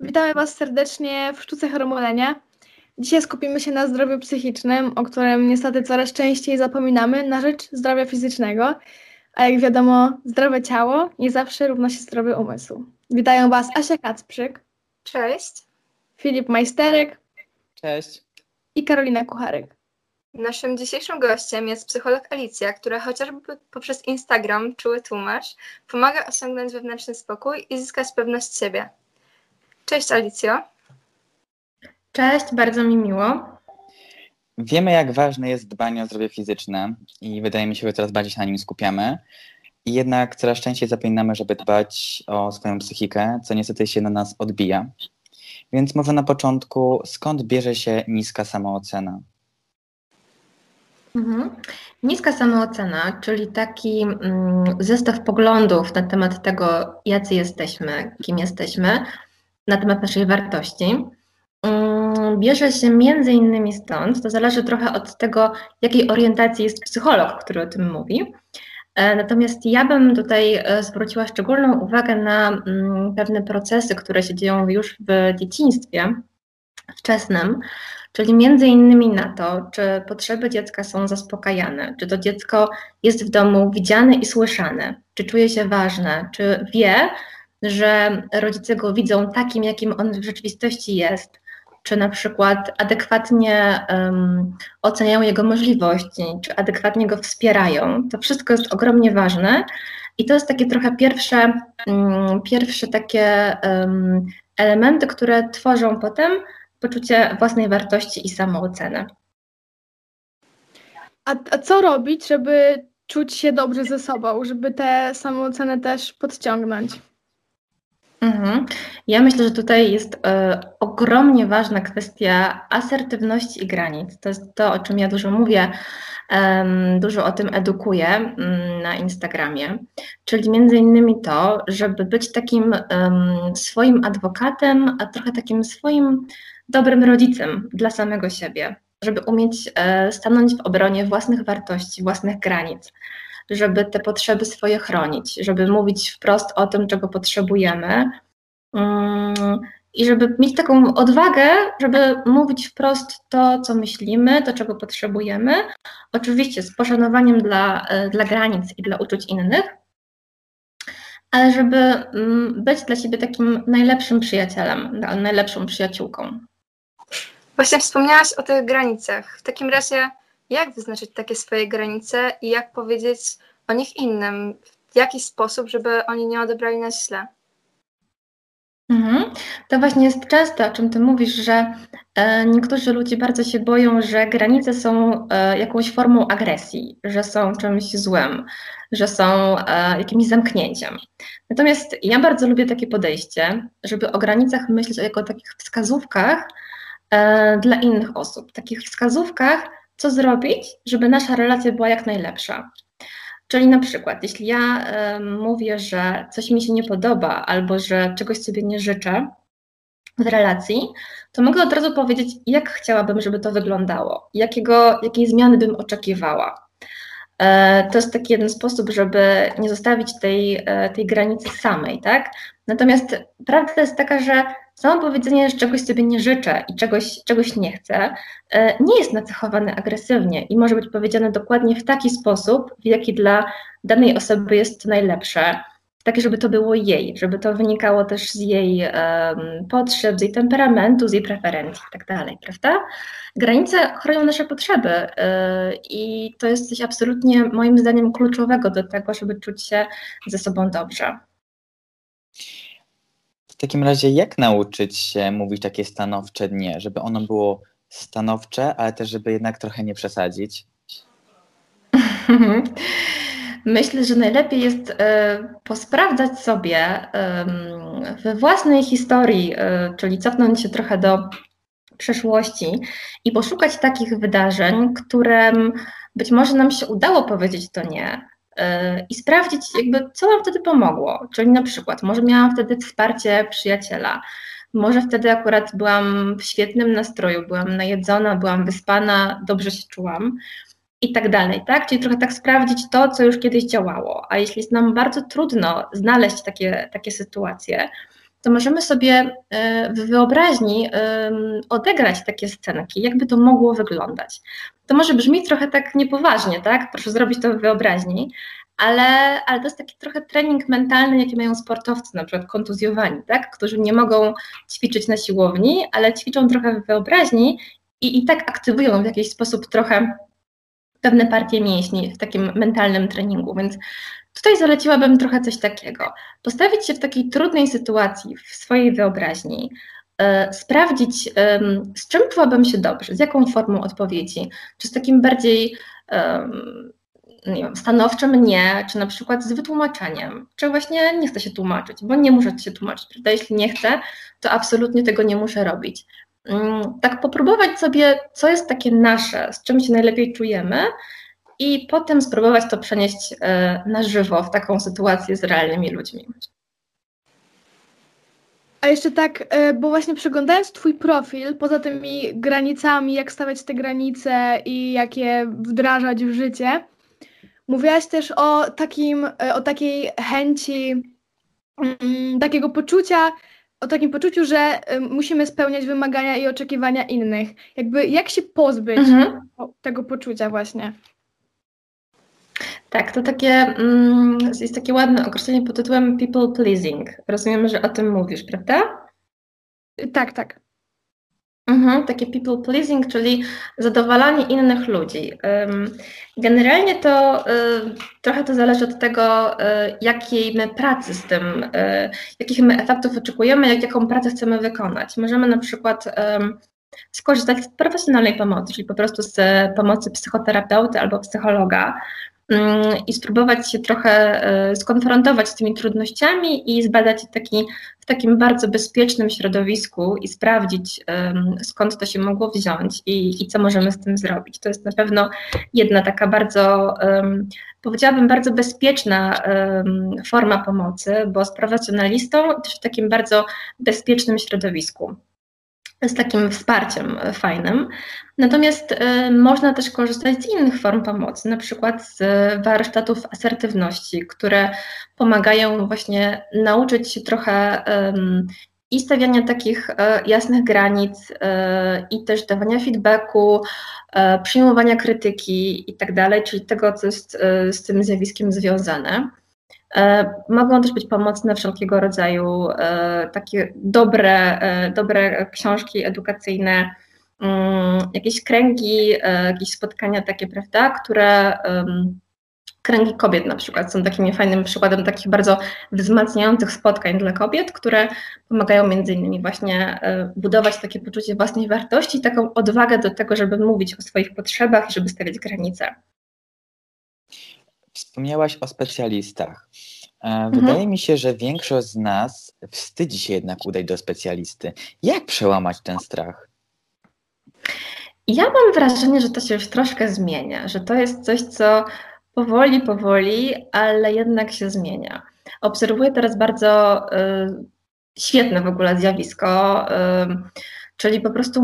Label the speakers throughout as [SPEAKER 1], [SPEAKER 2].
[SPEAKER 1] Witamy Was serdecznie w Sztuce Hormolenia. Dzisiaj skupimy się na zdrowiu psychicznym, o którym niestety coraz częściej zapominamy na rzecz zdrowia fizycznego. A jak wiadomo, zdrowe ciało nie zawsze równa się zdrowy umysł. Witają Was Asia Kacprzyk.
[SPEAKER 2] Cześć.
[SPEAKER 1] Filip Majsterek.
[SPEAKER 3] Cześć.
[SPEAKER 1] I Karolina Kucharek.
[SPEAKER 2] Naszym dzisiejszym gościem jest psycholog Alicja, która chociażby poprzez Instagram Czuły Tłumacz pomaga osiągnąć wewnętrzny spokój i zyskać pewność siebie. Cześć Alicjo.
[SPEAKER 4] Cześć, bardzo mi miło.
[SPEAKER 3] Wiemy, jak ważne jest dbanie o zdrowie fizyczne i wydaje mi się, że coraz bardziej się na nim skupiamy. I jednak coraz częściej zapominamy, żeby dbać o swoją psychikę, co niestety się na nas odbija. Więc może na początku, skąd bierze się niska samoocena?
[SPEAKER 4] Mhm. Niska samoocena, czyli taki mm, zestaw poglądów na temat tego, jacy jesteśmy, kim jesteśmy, na temat naszej wartości, mm, bierze się między innymi stąd, to zależy trochę od tego, jakiej orientacji jest psycholog, który o tym mówi. E, natomiast ja bym tutaj e, zwróciła szczególną uwagę na mm, pewne procesy, które się dzieją już w dzieciństwie wczesnym, czyli między innymi na to, czy potrzeby dziecka są zaspokajane, czy to dziecko jest w domu widziane i słyszane, czy czuje się ważne, czy wie, że rodzice go widzą takim, jakim on w rzeczywistości jest, czy na przykład adekwatnie um, oceniają jego możliwości, czy adekwatnie go wspierają. To wszystko jest ogromnie ważne i to jest takie trochę pierwsze, um, pierwsze takie um, elementy, które tworzą potem poczucie własnej wartości i samoocenę.
[SPEAKER 1] A, a co robić, żeby czuć się dobrze ze sobą, żeby tę samoocenę też podciągnąć?
[SPEAKER 4] Mhm. Ja myślę, że tutaj jest y, ogromnie ważna kwestia asertywności i granic. To jest to, o czym ja dużo mówię, um, dużo o tym edukuję um, na Instagramie. Czyli między innymi to, żeby być takim swoim adwokatem, a trochę takim swoim dobrym rodzicem dla samego siebie, żeby umieć e, stanąć w obronie własnych wartości, własnych granic, żeby te potrzeby swoje chronić, żeby mówić wprost o tym, czego potrzebujemy. Mm, I żeby mieć taką odwagę, żeby mówić wprost to, co myślimy, to, czego potrzebujemy. Oczywiście z poszanowaniem dla, e, dla granic i dla uczuć innych, ale żeby mm, być dla siebie takim najlepszym przyjacielem, najlepszą przyjaciółką.
[SPEAKER 2] Właśnie wspomniałaś o tych granicach. W takim razie, jak wyznaczyć takie swoje granice i jak powiedzieć o nich innym? W jaki sposób, żeby oni nie odebrali nas źle?
[SPEAKER 4] Mhm. To właśnie jest często, o czym ty mówisz, że e, niektórzy ludzie bardzo się boją, że granice są e, jakąś formą agresji, że są czymś złym, że są e, jakimś zamknięciem. Natomiast ja bardzo lubię takie podejście, żeby o granicach myśleć jako o takich wskazówkach, E, dla innych osób, takich wskazówkach, co zrobić, żeby nasza relacja była jak najlepsza. Czyli na przykład, jeśli ja y, mówię, że coś mi się nie podoba albo że czegoś sobie nie życzę w relacji, to mogę od razu powiedzieć, jak chciałabym, żeby to wyglądało, jakiego, jakiej zmiany bym oczekiwała. Y, to jest taki jeden sposób, żeby nie zostawić tej, y, tej granicy samej, tak? Natomiast prawda jest taka, że Samo powiedzenie, że czegoś sobie nie życzę i czegoś, czegoś nie chcę, e, nie jest nacechowane agresywnie i może być powiedziane dokładnie w taki sposób, w jaki dla danej osoby jest najlepsze. Takie, żeby to było jej, żeby to wynikało też z jej um, potrzeb, z jej temperamentu, z jej preferencji itd., tak prawda? Granice chronią nasze potrzeby yy, i to jest coś absolutnie moim zdaniem kluczowego do tego, żeby czuć się ze sobą dobrze.
[SPEAKER 3] W takim razie, jak nauczyć się mówić takie stanowcze nie, żeby ono było stanowcze, ale też, żeby jednak trochę nie przesadzić?
[SPEAKER 4] Myślę, że najlepiej jest e, posprawdzać sobie we własnej historii, e, czyli cofnąć się trochę do przeszłości i poszukać takich wydarzeń, którym być może nam się udało powiedzieć to nie, i sprawdzić, jakby, co nam wtedy pomogło. Czyli na przykład, może miałam wtedy wsparcie przyjaciela, może wtedy akurat byłam w świetnym nastroju, byłam najedzona, byłam wyspana, dobrze się czułam i tak dalej, tak? Czyli trochę tak sprawdzić to, co już kiedyś działało. A jeśli jest nam bardzo trudno znaleźć takie, takie sytuacje, to możemy sobie e, w wyobraźni odegrać takie scenki, jakby to mogło wyglądać. To może brzmi trochę tak niepoważnie, tak? Proszę zrobić to w wyobraźni, ale, ale to jest taki trochę trening mentalny, jaki mają sportowcy, na przykład kontuzjowani, tak? którzy nie mogą ćwiczyć na siłowni, ale ćwiczą trochę w wyobraźni i, i tak aktywują w jakiś sposób trochę pewne partie mięśni w takim mentalnym treningu. Więc tutaj zaleciłabym trochę coś takiego. Postawić się w takiej trudnej sytuacji w swojej wyobraźni, e, sprawdzić, z czym czułabym się dobrze, z jaką formą odpowiedzi, czy z takim bardziej nie wiem, stanowczym nie, czy na przykład z wytłumaczeniem, czy właśnie nie chcę się tłumaczyć, bo nie muszę się tłumaczyć, prawda? Jeśli nie chcę, to absolutnie tego nie muszę robić. Mm, tak popróbować sobie, co jest takie nasze, z czym się najlepiej czujemy i potem spróbować to przenieść e, na żywo w taką sytuację z realnymi ludźmi.
[SPEAKER 1] A jeszcze tak, e, bo właśnie przeglądając Twój profil, poza tymi granicami, jak stawiać te granice i jak je wdrażać w życie, mówiłaś też o, takim, e, o takiej chęci, mm, takiego poczucia, o takim poczuciu, że musimy spełniać wymagania i oczekiwania innych. Jakby jak się pozbyć mhm. tego poczucia właśnie?
[SPEAKER 4] Tak, to takie mm, jest takie ładne określenie pod tytułem people pleasing. Rozumiem, że o tym mówisz, prawda?
[SPEAKER 1] Tak, tak.
[SPEAKER 4] Mhm, takie people pleasing, czyli zadowalanie innych ludzi. Generalnie to trochę to zależy od tego, y, jakiej my pracy z tym, y, jakich my efektów oczekujemy, jak, jaką pracę chcemy wykonać. Możemy na przykład skorzystać z profesjonalnej pomocy, czyli po prostu z pomocy psychoterapeuty albo psychologa, i spróbować się trochę e, skonfrontować z tymi trudnościami i zbadać taki, w takim bardzo bezpiecznym środowisku i sprawdzić, skąd to się mogło wziąć i, i co możemy z tym zrobić. To jest na pewno jedna taka bardzo, powiedziałabym, bardzo bezpieczna forma pomocy, bo z profesjonalistą też w takim bardzo bezpiecznym środowisku z takim wsparciem fajnym. Natomiast y, można też korzystać z innych form pomocy, na przykład z warsztatów asertywności, które pomagają właśnie nauczyć się trochę i stawiania takich e, jasnych granic, e, i też dawania feedbacku, e, przyjmowania krytyki i tak czyli tego, co jest z tym zjawiskiem związane. E, mogą też być pomocne wszelkiego rodzaju e, takie dobre, e, dobre książki edukacyjne, mm, jakieś kręgi, jakieś spotkania takie, prawda, które kręgi kobiet na przykład są takim fajnym przykładem takich bardzo wzmacniających spotkań dla kobiet, które pomagają między innymi właśnie budować takie poczucie własnej wartości, taką odwagę do tego, żeby mówić o swoich potrzebach i żeby stawiać granice.
[SPEAKER 3] Wspomniałaś o specjalistach. E, mhm. Wydaje mhm. mi się, że większość z nas wstydzi się jednak udać do specjalisty. Jak przełamać ten strach?
[SPEAKER 4] Ja mam wrażenie, że to się już troszkę zmienia, że to jest coś, co powoli, powoli, ale jednak się zmienia. Obserwuję teraz bardzo y, świetne w ogóle zjawisko. Y, czyli po prostu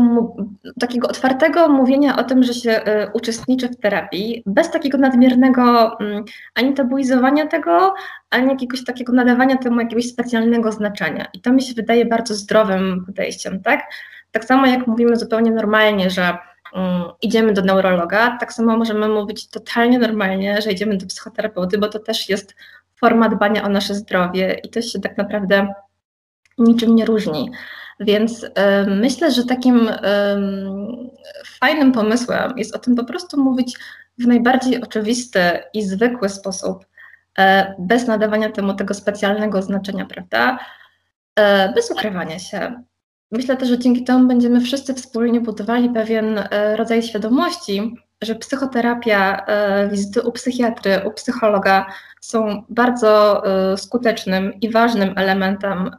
[SPEAKER 4] takiego otwartego mówienia o tym, że się y, uczestniczy w terapii, bez takiego nadmiernego y, ani tabuizowania tego, ani jakiegoś takiego nadawania temu jakiegoś specjalnego znaczenia. I to mi się wydaje bardzo zdrowym podejściem, tak? Tak samo jak mówimy zupełnie normalnie, że y, idziemy do neurologa, tak samo możemy mówić totalnie normalnie, że idziemy do psychoterapeuty, bo to też jest forma dbania o nasze zdrowie i to się tak naprawdę niczym nie różni. Więc y, myślę, że takim y, fajnym pomysłem jest o tym po prostu mówić w najbardziej oczywisty i zwykły sposób, y, bez nadawania temu tego specjalnego znaczenia, prawda? Bez ukrywania się. Myślę też, że dzięki temu będziemy wszyscy wspólnie budowali pewien rodzaj świadomości, że psychoterapia, wizyty u psychiatry, u psychologa są bardzo skutecznym i ważnym elementem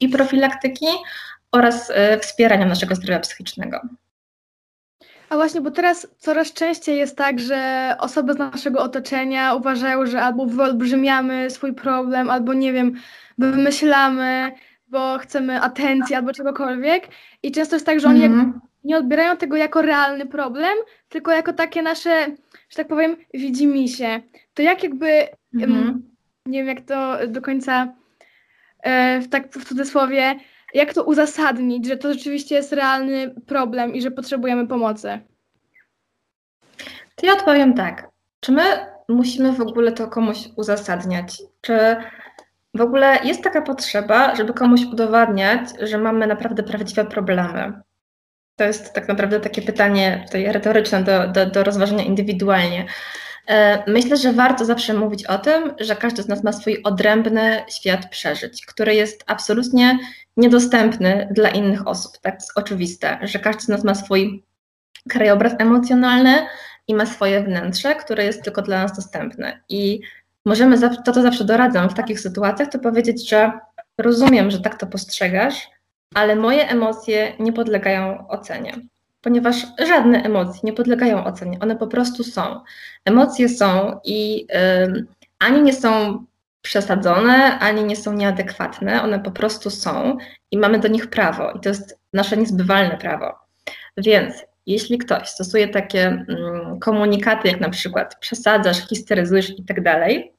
[SPEAKER 4] i profilaktyki oraz e, wspierania naszego zdrowia psychicznego.
[SPEAKER 1] A właśnie, bo teraz coraz częściej jest tak, że osoby z naszego otoczenia uważają, że albo wyolbrzymiamy swój problem, albo nie wiem, wymyślamy, bo chcemy atencji albo czegokolwiek. I często jest tak, że oni mm. Nie odbierają tego jako realny problem, tylko jako takie nasze, że tak powiem, widzimy się. To jak jakby, mm. nie wiem jak to do końca e, w tak w cudzysłowie, jak to uzasadnić, że to rzeczywiście jest realny problem i że potrzebujemy pomocy?
[SPEAKER 4] To ja odpowiem tak. Czy my musimy w ogóle to komuś uzasadniać? Czy w ogóle jest taka potrzeba, żeby komuś udowadniać, że mamy naprawdę prawdziwe problemy? To jest tak naprawdę takie pytanie tutaj retoryczne do, do, do rozważenia indywidualnie. E, myślę, że warto zawsze mówić o tym, że każdy z nas ma swój odrębny świat przeżyć, który jest absolutnie niedostępny dla innych osób. Tak jest oczywiste, że każdy z nas ma swój krajobraz emocjonalny i ma swoje wnętrze, które jest tylko dla nas dostępne. I możemy, to co zawsze doradzam w takich sytuacjach, to powiedzieć, że rozumiem, że tak to postrzegasz, ale moje emocje nie podlegają ocenie, ponieważ żadne emocje nie podlegają ocenie, one po prostu są. Emocje są i ani nie są przesadzone, ani nie są nieadekwatne, one po prostu są i mamy do nich prawo i to jest nasze niezbywalne prawo. Więc jeśli ktoś stosuje takie mm, komunikaty, jak na przykład przesadzasz, histeryzujesz i tak dalej,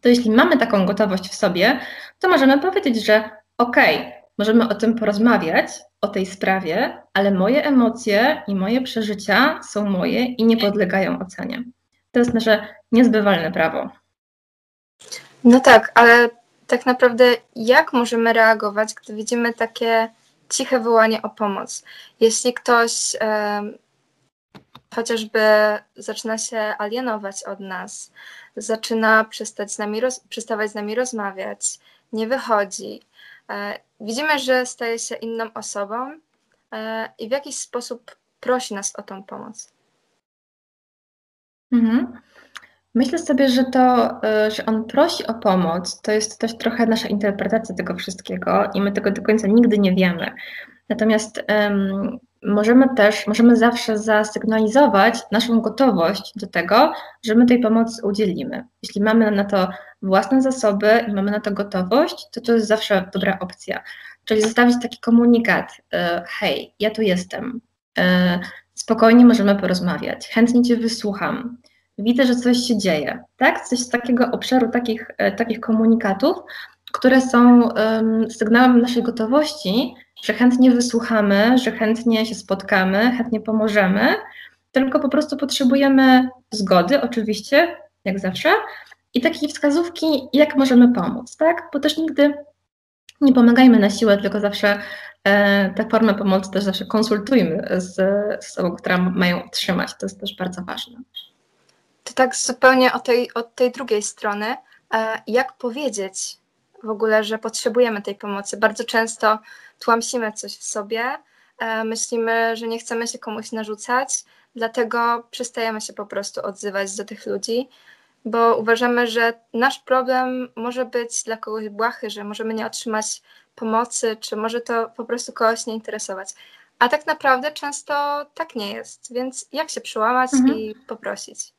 [SPEAKER 4] to jeśli mamy taką gotowość w sobie, to możemy powiedzieć, że okej, okay, możemy o tym porozmawiać, o tej sprawie, ale moje emocje i moje przeżycia są moje i nie podlegają ocenie. To jest nasze niezbywalne prawo.
[SPEAKER 2] No tak, ale tak naprawdę jak możemy reagować, gdy widzimy takie ciche wołanie o pomoc? Jeśli ktoś e, chociażby zaczyna się alienować od nas, zaczyna przestać z nami roz, przestawać z nami rozmawiać, nie wychodzi, e, widzimy, że staje się inną osobą e, i w jakiś sposób prosi nas o tą pomoc.
[SPEAKER 4] Mhm. Myślę sobie, że to, e, że on prosi o pomoc, to jest też trochę nasza interpretacja tego wszystkiego i my tego do końca nigdy nie wiemy. Natomiast um, możemy też, możemy zawsze zasygnalizować naszą gotowość do tego, że my tej pomocy udzielimy. Jeśli mamy na to własne zasoby i mamy na to gotowość, to to jest zawsze dobra opcja. Czyli zostawić taki komunikat: e, hej, ja tu jestem, e, spokojnie możemy porozmawiać, chętnie Cię wysłucham widzę, że coś się dzieje, tak? Coś z takiego obszaru takich, e, takich komunikatów, które są um, sygnałem naszej gotowości, że chętnie wysłuchamy, że chętnie się spotkamy, chętnie pomożemy, tylko po prostu potrzebujemy zgody, oczywiście, jak zawsze, i takiej wskazówki, jak możemy pomóc, tak? Bo też nigdy nie pomagajmy na siłę, tylko zawsze e, tę formę pomocy też zawsze konsultujmy z, z osobą, która mają otrzymać. To jest też bardzo ważne.
[SPEAKER 2] To tak zupełnie od tej, od tej drugiej strony, e, jak powiedzieć w ogóle, że potrzebujemy tej pomocy. Bardzo często tłamsimy coś w sobie, e, myślimy, że nie chcemy się komuś narzucać, dlatego przestajemy się po prostu odzywać do tych ludzi, bo uważamy, że nasz problem może być dla kogoś błahy, że możemy nie otrzymać pomocy, czy może to po prostu kogoś nie interesować. A tak naprawdę często tak nie jest, więc jak się przełamać mhm. i poprosić?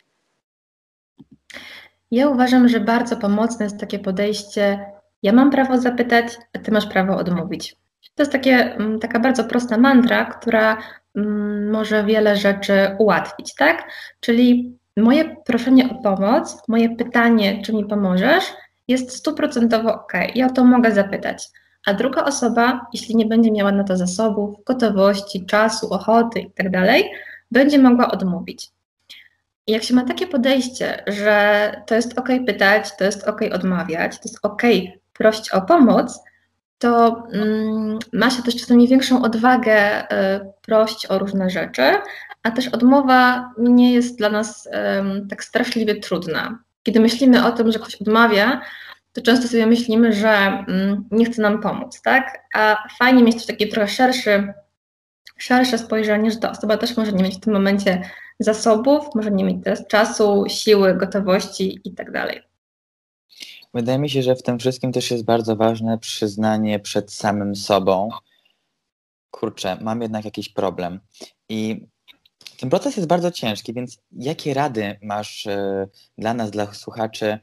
[SPEAKER 4] Ja uważam, że bardzo pomocne jest takie podejście: ja mam prawo zapytać, a ty masz prawo odmówić. To jest takie, mm, taka bardzo prosta mantra, która mm, może wiele rzeczy ułatwić, tak? Czyli moje proszenie o pomoc, moje pytanie, czy mi pomożesz, jest stuprocentowo ok. Ja to mogę zapytać. A druga osoba, jeśli nie będzie miała na to zasobów, gotowości, czasu, ochoty itd., tak będzie mogła odmówić jak się ma takie podejście, że to jest ok pytać, to jest ok odmawiać, to jest ok prosić o pomoc, to mm, ma się też czasami większą odwagę y, prosić o różne rzeczy, a też odmowa nie jest dla nas tak straszliwie trudna. Kiedy myślimy o tym, że ktoś odmawia, to często sobie myślimy, że y, nie chce nam pomóc, tak? A fajnie mieć też takie trochę szerszy, szersze spojrzenie, że ta osoba też może nie mieć w tym momencie zasobów, może nie mieć teraz czasu, siły, gotowości i tak.
[SPEAKER 3] Wydaje mi się, że w tym wszystkim też jest bardzo ważne przyznanie przed samym sobą. Kurczę, mam jednak jakiś problem. I ten proces jest bardzo ciężki, więc jakie rady masz y, dla nas, dla słuchaczy,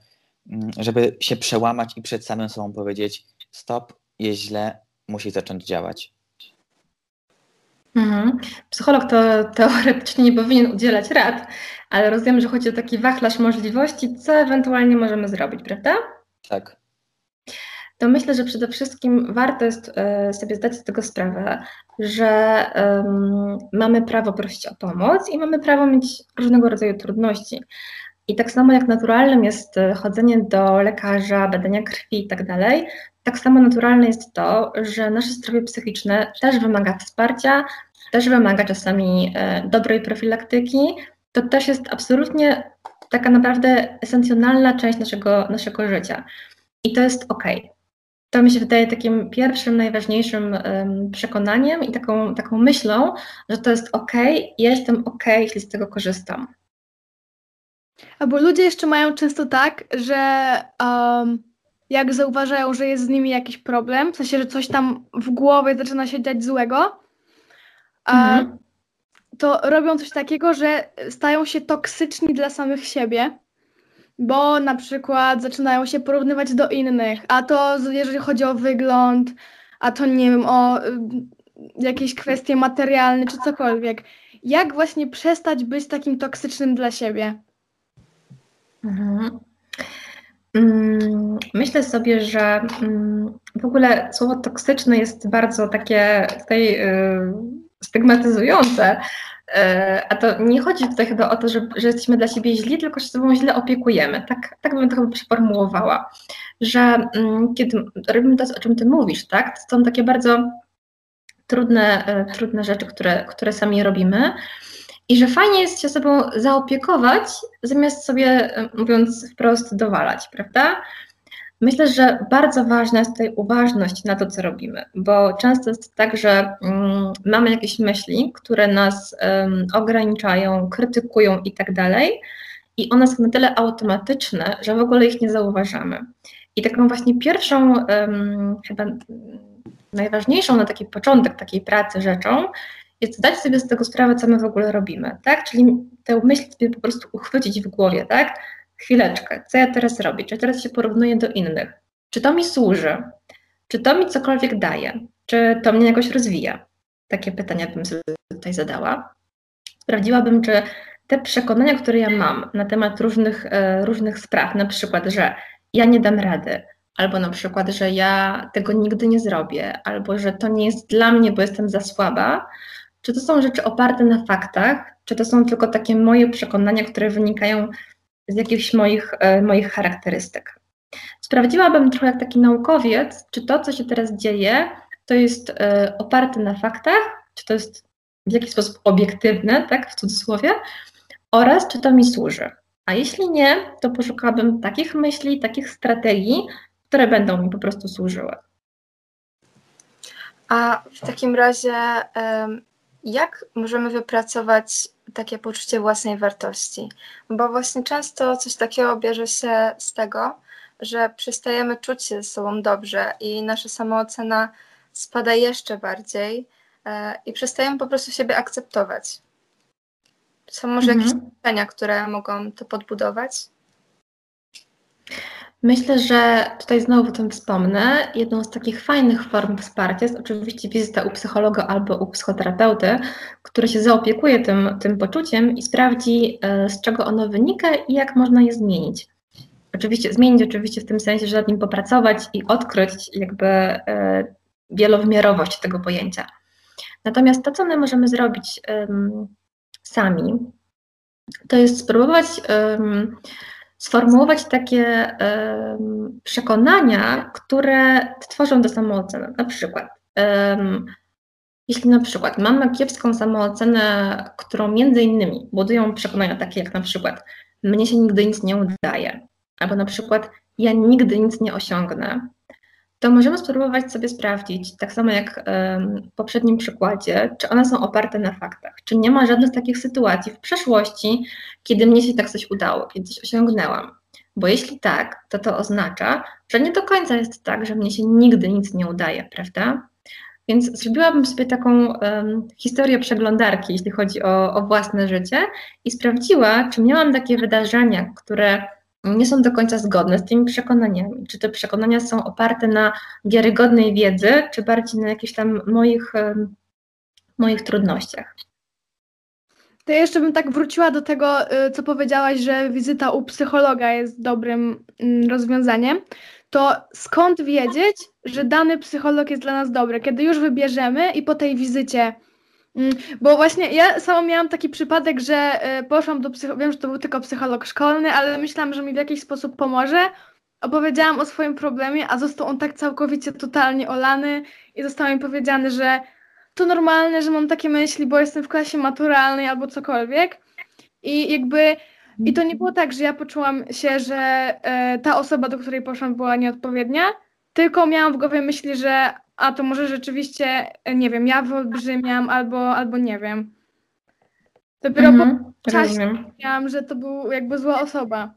[SPEAKER 3] y, żeby się przełamać i przed samym sobą powiedzieć: stop, jest źle, musi zacząć działać?
[SPEAKER 4] Mhm. Psycholog to teoretycznie nie powinien udzielać rad, ale rozumiem, że chodzi o taki wachlarz możliwości, co ewentualnie możemy zrobić, prawda?
[SPEAKER 3] Tak.
[SPEAKER 4] to myślę, że przede wszystkim warto jest e, sobie zdać z tego sprawę, że um, mamy prawo prosić o pomoc i mamy prawo mieć różnego rodzaju trudności. I tak samo jak naturalnym jest e, chodzenie do lekarza, badania krwi i tak dalej, tak samo naturalne jest to, że nasze zdrowie psychiczne też wymaga wsparcia, też wymaga czasami e, dobrej profilaktyki. To też jest absolutnie taka naprawdę esencjonalna część naszego, naszego życia. I to jest ok. To mi się wydaje takim pierwszym, najważniejszym um, przekonaniem i taką, taką myślą, że to jest ok, ja jestem ok, jeśli z tego korzystam.
[SPEAKER 1] Albo ludzie jeszcze mają często tak, że um, jak zauważają, że jest z nimi jakiś problem, w sensie, że coś tam w głowie zaczyna się dziać złego, mhm. To robią coś takiego, że stają się toksyczni dla samych siebie, bo na przykład zaczynają się porównywać do innych, a to jeżeli chodzi o wygląd, a to nie wiem, o y, jakieś kwestie materialne czy cokolwiek. Jak właśnie przestać być takim toksycznym dla siebie?
[SPEAKER 4] Mhm. Mm, myślę sobie, że mm, w ogóle słowo toksyczne jest bardzo takie tutaj y, stygmatyzujące. Y, a to nie chodzi tutaj chyba o to, że, że jesteśmy dla siebie źli, tylko że sobą źle opiekujemy. Tak, tak bym to chyba przeformułowała. Że mm, kiedy robimy to, o czym ty mówisz, tak, to są takie bardzo trudne, y, trudne rzeczy, które, które sami robimy. I że fajnie jest się sobą zaopiekować, zamiast sobie, mówiąc wprost, dowalać, prawda? Myślę, że bardzo ważna jest tutaj uważność na to, co robimy, bo często jest tak, że um, mamy jakieś myśli, które nas um, ograniczają, krytykują i tak dalej, i one są na tyle automatyczne, że w ogóle ich nie zauważamy. I taką właśnie pierwszą, um, chyba najważniejszą na taki początek takiej pracy rzeczą jest zdać sobie z tego sprawę, co my w ogóle robimy, tak? Czyli tę myśl sobie po prostu uchwycić w głowie, tak? Chwileczkę, co ja teraz robię? Czy teraz się porównuję do innych? Czy to mi służy? Czy to mi cokolwiek daje? Czy to mnie jakoś rozwija? Takie pytania bym sobie tutaj zadała. Sprawdziłabym, czy te przekonania, które ja mam na temat różnych, e, różnych spraw, na przykład, że ja nie dam rady, albo na przykład, że ja tego nigdy nie zrobię, albo że to nie jest dla mnie, bo jestem za słaba, czy to są rzeczy oparte na faktach, czy to są tylko takie moje przekonania, które wynikają z jakichś moich, e, moich charakterystyk. Sprawdziłabym trochę jak taki naukowiec, czy to, co się teraz dzieje, to jest e, oparte na faktach, czy to jest w jakiś sposób obiektywne, tak, w cudzysłowie, oraz czy to mi służy. A jeśli nie, to poszukałabym takich myśli, takich strategii, które będą mi po prostu służyły.
[SPEAKER 2] A w takim razie jak możemy wypracować takie poczucie własnej wartości? Bo właśnie często coś takiego bierze się z tego, że przestajemy czuć się ze sobą dobrze i nasza samoocena spada jeszcze bardziej e, i przestajemy po prostu siebie akceptować. Są może mhm. jakieś pytania, które mogą to podbudować?
[SPEAKER 4] Myślę, że tutaj znowu o tym wspomnę. Jedną z takich fajnych form wsparcia jest oczywiście wizyta u psychologa albo u psychoterapeuty, który się zaopiekuje tym, tym poczuciem i sprawdzi, e, z czego ono wynika i jak można je zmienić. Oczywiście zmienić oczywiście w tym sensie, że nad nim popracować i odkryć jakby e, wielowymiarowość tego pojęcia. Natomiast to, co my możemy zrobić um, sami, to jest spróbować um, sformułować takie um, przekonania, które tworzą do samooceny. Na przykład, um, jeśli na przykład mamy kiepską samoocenę, którą między innymi budują przekonania takie jak na przykład mnie się nigdy nic nie udaje, albo na przykład ja nigdy nic nie osiągnę, to możemy spróbować sobie sprawdzić, tak samo jak w poprzednim przykładzie, czy one są oparte na faktach, czy nie ma żadnych takich sytuacji w przeszłości, kiedy mnie się tak coś udało, kiedy coś osiągnęłam. Bo jeśli tak, to to oznacza, że nie do końca jest tak, że mnie się nigdy nic nie udaje, prawda? Więc zrobiłabym sobie taką um, historię przeglądarki, jeśli chodzi o, o własne życie, i sprawdziła, czy miałam takie wydarzenia, które nie są do końca zgodne z tymi przekonaniami. Czy te przekonania są oparte na wiarygodnej wiedzy, czy bardziej na jakichś tam moich, moich trudnościach.
[SPEAKER 1] To jeszcze bym tak wróciła do tego, y, co powiedziałaś, że wizyta u psychologa jest dobrym mm, rozwiązaniem. to skąd wiedzieć, że dany psycholog jest dla nas dobry? Kiedy już wybierzemy i po tej wizycie bo właśnie ja sama miałam taki przypadek, że e, poszłam do psychologa, wiem, że to był tylko psycholog szkolny, ale myślałam, że mi w jakiś sposób pomoże. Opowiedziałam o swoim problemie, a został on tak całkowicie totalnie olany i zostało mi powiedziane, że to normalne, że mam takie myśli, bo jestem w klasie maturalnej albo cokolwiek. I jakby i to nie było tak, że ja poczułam się, że e, ta osoba, do której poszłam, była nieodpowiednia, tylko miałam w głowie myśli, że a to może rzeczywiście, e, nie wiem, ja wyolbrzymiam albo, albo nie wiem. Dopiero
[SPEAKER 4] Mhm,
[SPEAKER 1] po czasie wiedziałam, że to był jakby zła osoba.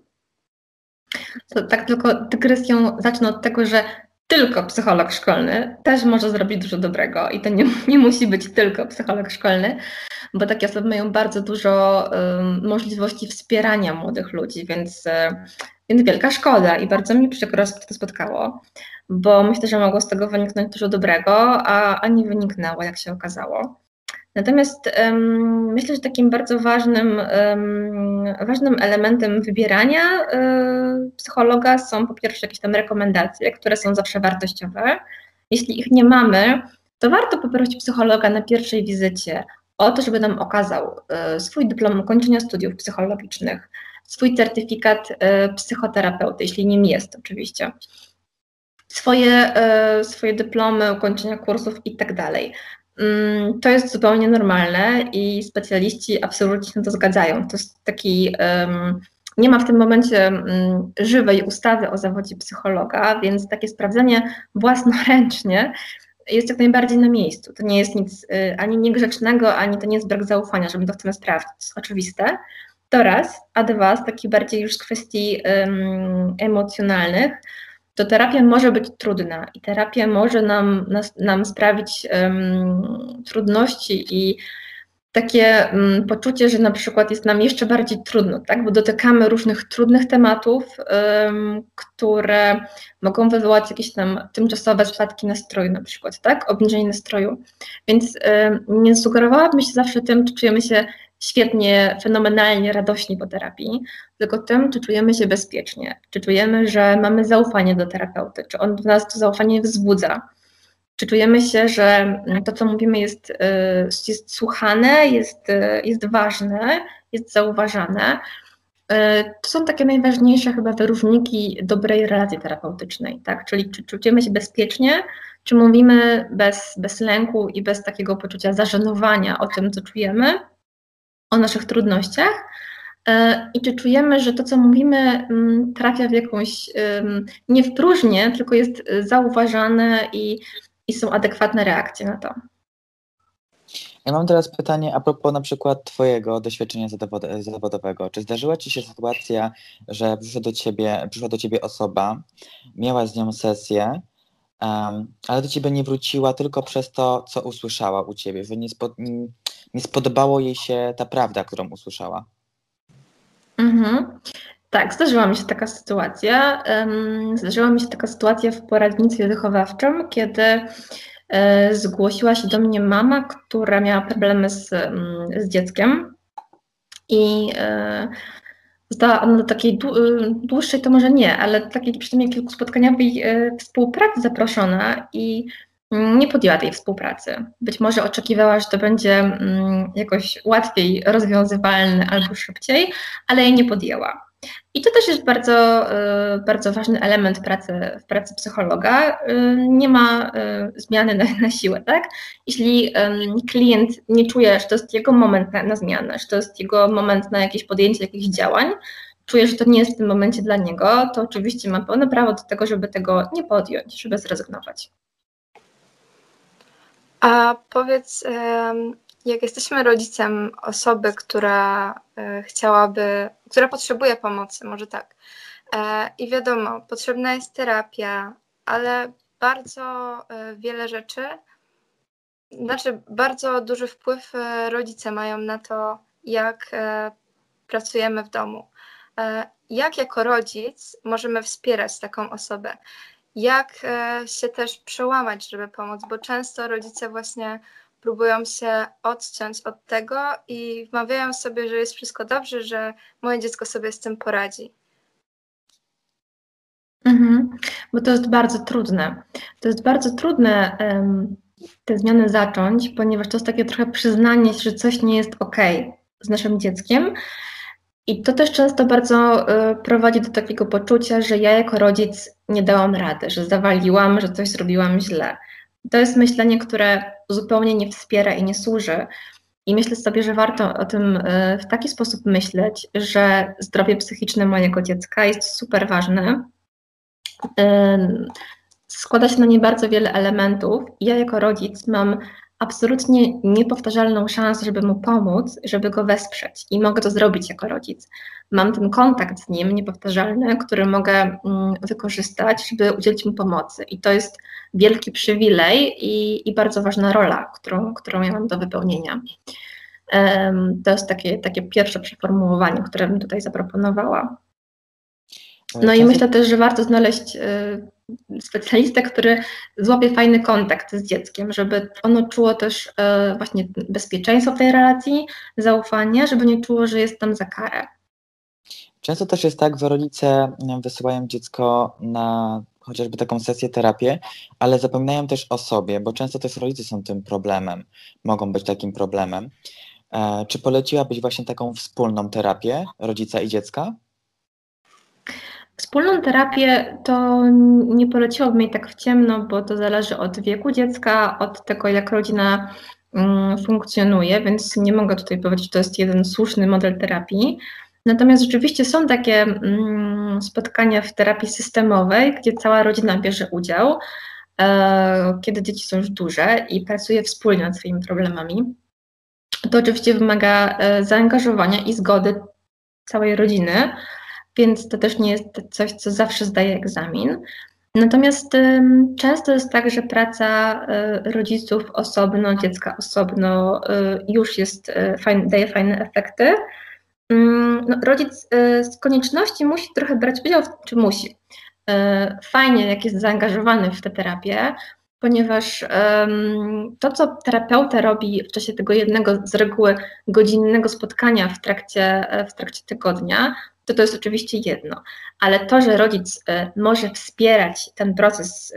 [SPEAKER 4] To tak tylko dygresją zacznę od tego, że tylko psycholog szkolny też może zrobić dużo dobrego i to nie, nie musi być tylko psycholog szkolny, bo takie osoby mają bardzo dużo um, możliwości wspierania młodych ludzi, więc, e, więc wielka szkoda i bardzo mi przykro, że to spotkało, bo myślę, że mogło z tego wyniknąć dużo dobrego, a, a nie wyniknęło, jak się okazało. Natomiast um, myślę, że takim bardzo ważnym, um, ważnym elementem wybierania um, psychologa są po pierwsze jakieś tam rekomendacje, które są zawsze wartościowe. Jeśli ich nie mamy, to warto poprosić psychologa na pierwszej wizycie o to, żeby nam okazał e, swój dyplom ukończenia studiów psychologicznych, swój certyfikat e, psychoterapeuty, jeśli nim jest oczywiście, swoje, e, swoje dyplomy ukończenia kursów i tak. Mm, to jest zupełnie normalne i specjaliści absolutnie się to zgadzają. To jest taki. Nie ma w tym momencie um, żywej ustawy o zawodzie psychologa, więc takie sprawdzenie własnoręcznie jest jak najbardziej na miejscu. To nie jest nic y, ani niegrzecznego, ani to nie jest brak zaufania, że my to chcemy sprawdzić. Oczywiste. To raz, a dwa, z takich bardziej już z kwestii um, emocjonalnych, to terapia może być trudna i terapia może nam, nas, nam sprawić um, trudności i takie um, poczucie, że na przykład jest nam jeszcze bardziej trudno, tak? bo dotykamy różnych trudnych tematów, um, które mogą wywołać jakieś tam tymczasowe spadki nastroju na przykład, tak? obniżenie nastroju. Więc nie sugerowałabym się zawsze tym, czy czujemy się świetnie, fenomenalnie radośni po terapii, tylko tym, czy czujemy się bezpiecznie, czy czujemy, że mamy zaufanie do terapeuty, czy on w nas to zaufanie wzbudza, czy czujemy się, że to, co mówimy, jest, y, jest słuchane, jest, y, jest ważne, jest zauważane. Y, to są takie najważniejsze chyba wyróżniki dobrej relacji terapeutycznej, tak? Czyli czy czujemy się bezpiecznie, czy mówimy bez, bez lęku i bez takiego poczucia zażenowania o tym, co czujemy, o naszych trudnościach e, i czy czujemy, że to, co mówimy, mm, trafia w jakąś, nie w próżnię, tylko jest e, zauważane i, i są adekwatne reakcje na to.
[SPEAKER 3] Ja mam teraz pytanie a propos na przykład Twojego doświadczenia zawodowego. Czy zdarzyła Ci się sytuacja, że przyszła do Ciebie, przyszła do ciebie osoba, miała z nią sesję, um, ale do Ciebie nie wróciła tylko przez to, co usłyszała u Ciebie, że nie, spo, nie spodobało jej się ta prawda, którą usłyszała.
[SPEAKER 4] Mhm. Tak, zdarzyła mi się taka sytuacja. Zdarzyła mi się taka sytuacja w poradnictwie wychowawczym, kiedy e, zgłosiła się do mnie mama, która miała problemy z, z dzieckiem i została ona do takiej dłuższej, to może nie, ale takiej przynajmniej kilkuspotkaniowej e, współpracy zaproszona i nie podjęła tej współpracy. Być może oczekiwała, że to będzie mm, jakoś łatwiej rozwiązywalne albo szybciej, ale jej nie podjęła. I to też jest bardzo, y, bardzo ważny element pracy, w pracy psychologa. Y, nie ma y, zmiany na, na siłę, tak? Jeśli klient nie czuje, że to jest jego moment na, na zmianę, że to jest jego moment na jakieś podjęcie jakichś działań, czuje, że to nie jest w tym momencie dla niego, to oczywiście ma pełne prawo do tego, żeby tego nie podjąć, żeby zrezygnować.
[SPEAKER 2] A powiedz, jak jesteśmy rodzicem osoby, która e, chciałaby, która potrzebuje pomocy, może tak, e, i wiadomo, potrzebna jest terapia, ale bardzo e, wiele rzeczy, znaczy bardzo duży wpływ rodzice mają na to, jak pracujemy w domu. Jak jako rodzic możemy wspierać taką osobę? jak się też przełamać, żeby pomóc, bo często rodzice właśnie próbują się odciąć od tego i wmawiają sobie, że jest wszystko dobrze, że moje dziecko sobie z tym poradzi.
[SPEAKER 4] Mhm, bo to jest bardzo trudne. To jest bardzo trudne um, te zmiany zacząć, ponieważ to jest takie trochę przyznanie, że coś nie jest ok z naszym dzieckiem. I to też często bardzo y, prowadzi do takiego poczucia, że ja jako rodzic nie dałam rady, że zawaliłam, że coś zrobiłam źle. To jest myślenie, które zupełnie nie wspiera i nie służy. I myślę sobie, że warto o tym y, w taki sposób myśleć, że zdrowie psychiczne mojego dziecka jest super ważne. Y, składa się na nie bardzo wiele elementów. Ja jako rodzic mam absolutnie niepowtarzalną szansę, żeby mu pomóc, żeby go wesprzeć i mogę to zrobić jako rodzic. Mam ten kontakt z nim niepowtarzalny, który mogę mm, wykorzystać, żeby udzielić mu pomocy. I to jest wielki przywilej i, i bardzo ważna rola, którą, którą ja mam do wypełnienia. To jest takie, takie pierwsze przeformułowanie, które bym tutaj zaproponowała. No i myślę też, że warto znaleźć y, specjalistę, który złapie fajny kontakt z dzieckiem, żeby ono czuło też y, właśnie bezpieczeństwo w tej relacji, zaufanie, żeby nie czuło, że jest tam za karę.
[SPEAKER 3] Często też jest tak, że rodzice wysyłają dziecko na chociażby taką sesję terapię, ale zapominają też o sobie, bo często też rodzice są tym problemem, mogą być takim problemem. E, czy poleciłabyś właśnie taką wspólną terapię rodzica i dziecka?
[SPEAKER 4] Wspólną terapię to nie poleciłabym jej tak w ciemno, bo to zależy od wieku dziecka, od tego, jak rodzina mm, funkcjonuje, więc nie mogę tutaj powiedzieć, że to jest jeden słuszny model terapii. Natomiast rzeczywiście są takie mm, spotkania w terapii systemowej, gdzie cała rodzina bierze udział, e, kiedy dzieci są już duże i pracuje wspólnie nad swoimi problemami. To oczywiście wymaga e, zaangażowania i zgody całej rodziny, więc to też nie jest coś, co zawsze zdaje egzamin. Natomiast często jest tak, że praca y, rodziców osobno, dziecka osobno już jest, daje fajne efekty. No, rodzic z konieczności musi trochę brać udział, czy musi. Fajnie, jak jest zaangażowany w tę terapię, ponieważ to, co terapeuta robi w czasie tego jednego z reguły godzinnego spotkania w trakcie, w trakcie tygodnia, to to jest oczywiście jedno, ale to, że rodzic e, może wspierać ten proces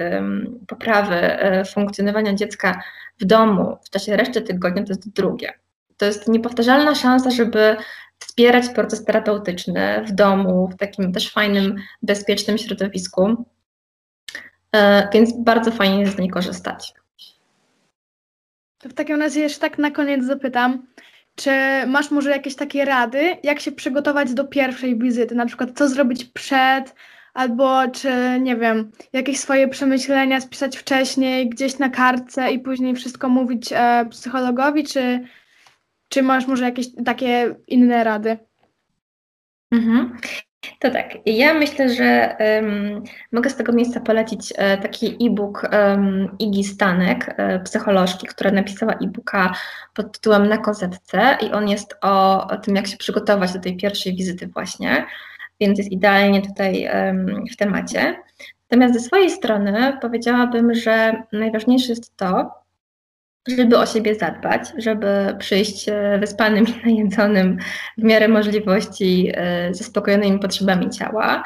[SPEAKER 4] poprawy e, funkcjonowania dziecka w domu w czasie reszty tygodnia, to jest drugie. To jest niepowtarzalna szansa, żeby wspierać proces terapeutyczny w domu, w takim też fajnym, bezpiecznym środowisku. E, więc bardzo fajnie jest z niej korzystać.
[SPEAKER 1] To w takim razie jeszcze tak na koniec zapytam, czy masz może jakieś takie rady, jak się przygotować do pierwszej wizyty? Na przykład co zrobić przed, albo czy nie wiem, jakieś swoje przemyślenia spisać wcześniej, gdzieś na kartce i później wszystko mówić e, psychologowi, czy, czy masz może jakieś takie inne rady?
[SPEAKER 4] Mhm. To tak, ja myślę, że um, mogę z tego miejsca polecić e, taki e-book um, Igi Stanek, e, psycholożki, która napisała e-booka pod tytułem Na kozetce i on jest o, o, tym, jak się przygotować do tej pierwszej wizyty właśnie, więc jest idealnie tutaj um, w temacie. Natomiast ze swojej strony powiedziałabym, że najważniejsze jest to, żeby o siebie zadbać, żeby przyjść e, wyspanym i najedzonym w miarę możliwości e, zaspokojonymi potrzebami ciała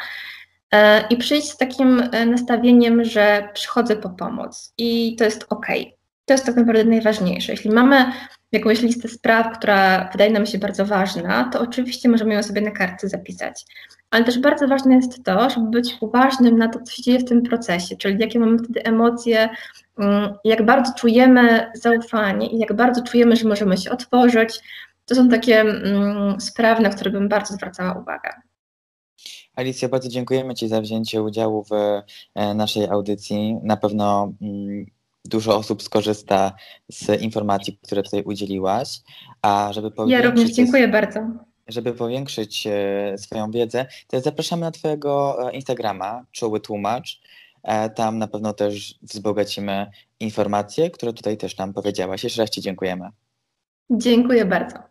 [SPEAKER 4] e, i przyjść z takim nastawieniem, że przychodzę po pomoc i to jest ok. To jest tak naprawdę najważniejsze. Jeśli mamy jakąś listę spraw, która wydaje nam się bardzo ważna, to oczywiście możemy ją sobie na kartce zapisać. Ale też bardzo ważne jest to, żeby być uważnym na to, co się dzieje w tym procesie, czyli jakie mamy wtedy emocje, mm, jak bardzo czujemy zaufanie i jak bardzo czujemy, że możemy się otworzyć. To są takie mm, sprawy, na które bym bardzo zwracała uwagę.
[SPEAKER 3] Alicja, bardzo dziękujemy Ci za wzięcie udziału w e, naszej audycji. Na pewno mm, dużo osób skorzysta z informacji, które tutaj udzieliłaś. A żeby
[SPEAKER 4] ja również dziękuję bardzo
[SPEAKER 3] żeby powiększyć e, swoją wiedzę, to zapraszamy na Twojego e, Instagrama, Czuły Tłumacz. E, tam na pewno też wzbogacimy informacje, które tutaj też nam powiedziałaś. Jeszcze raz Ci dziękujemy.
[SPEAKER 4] Dziękuję bardzo.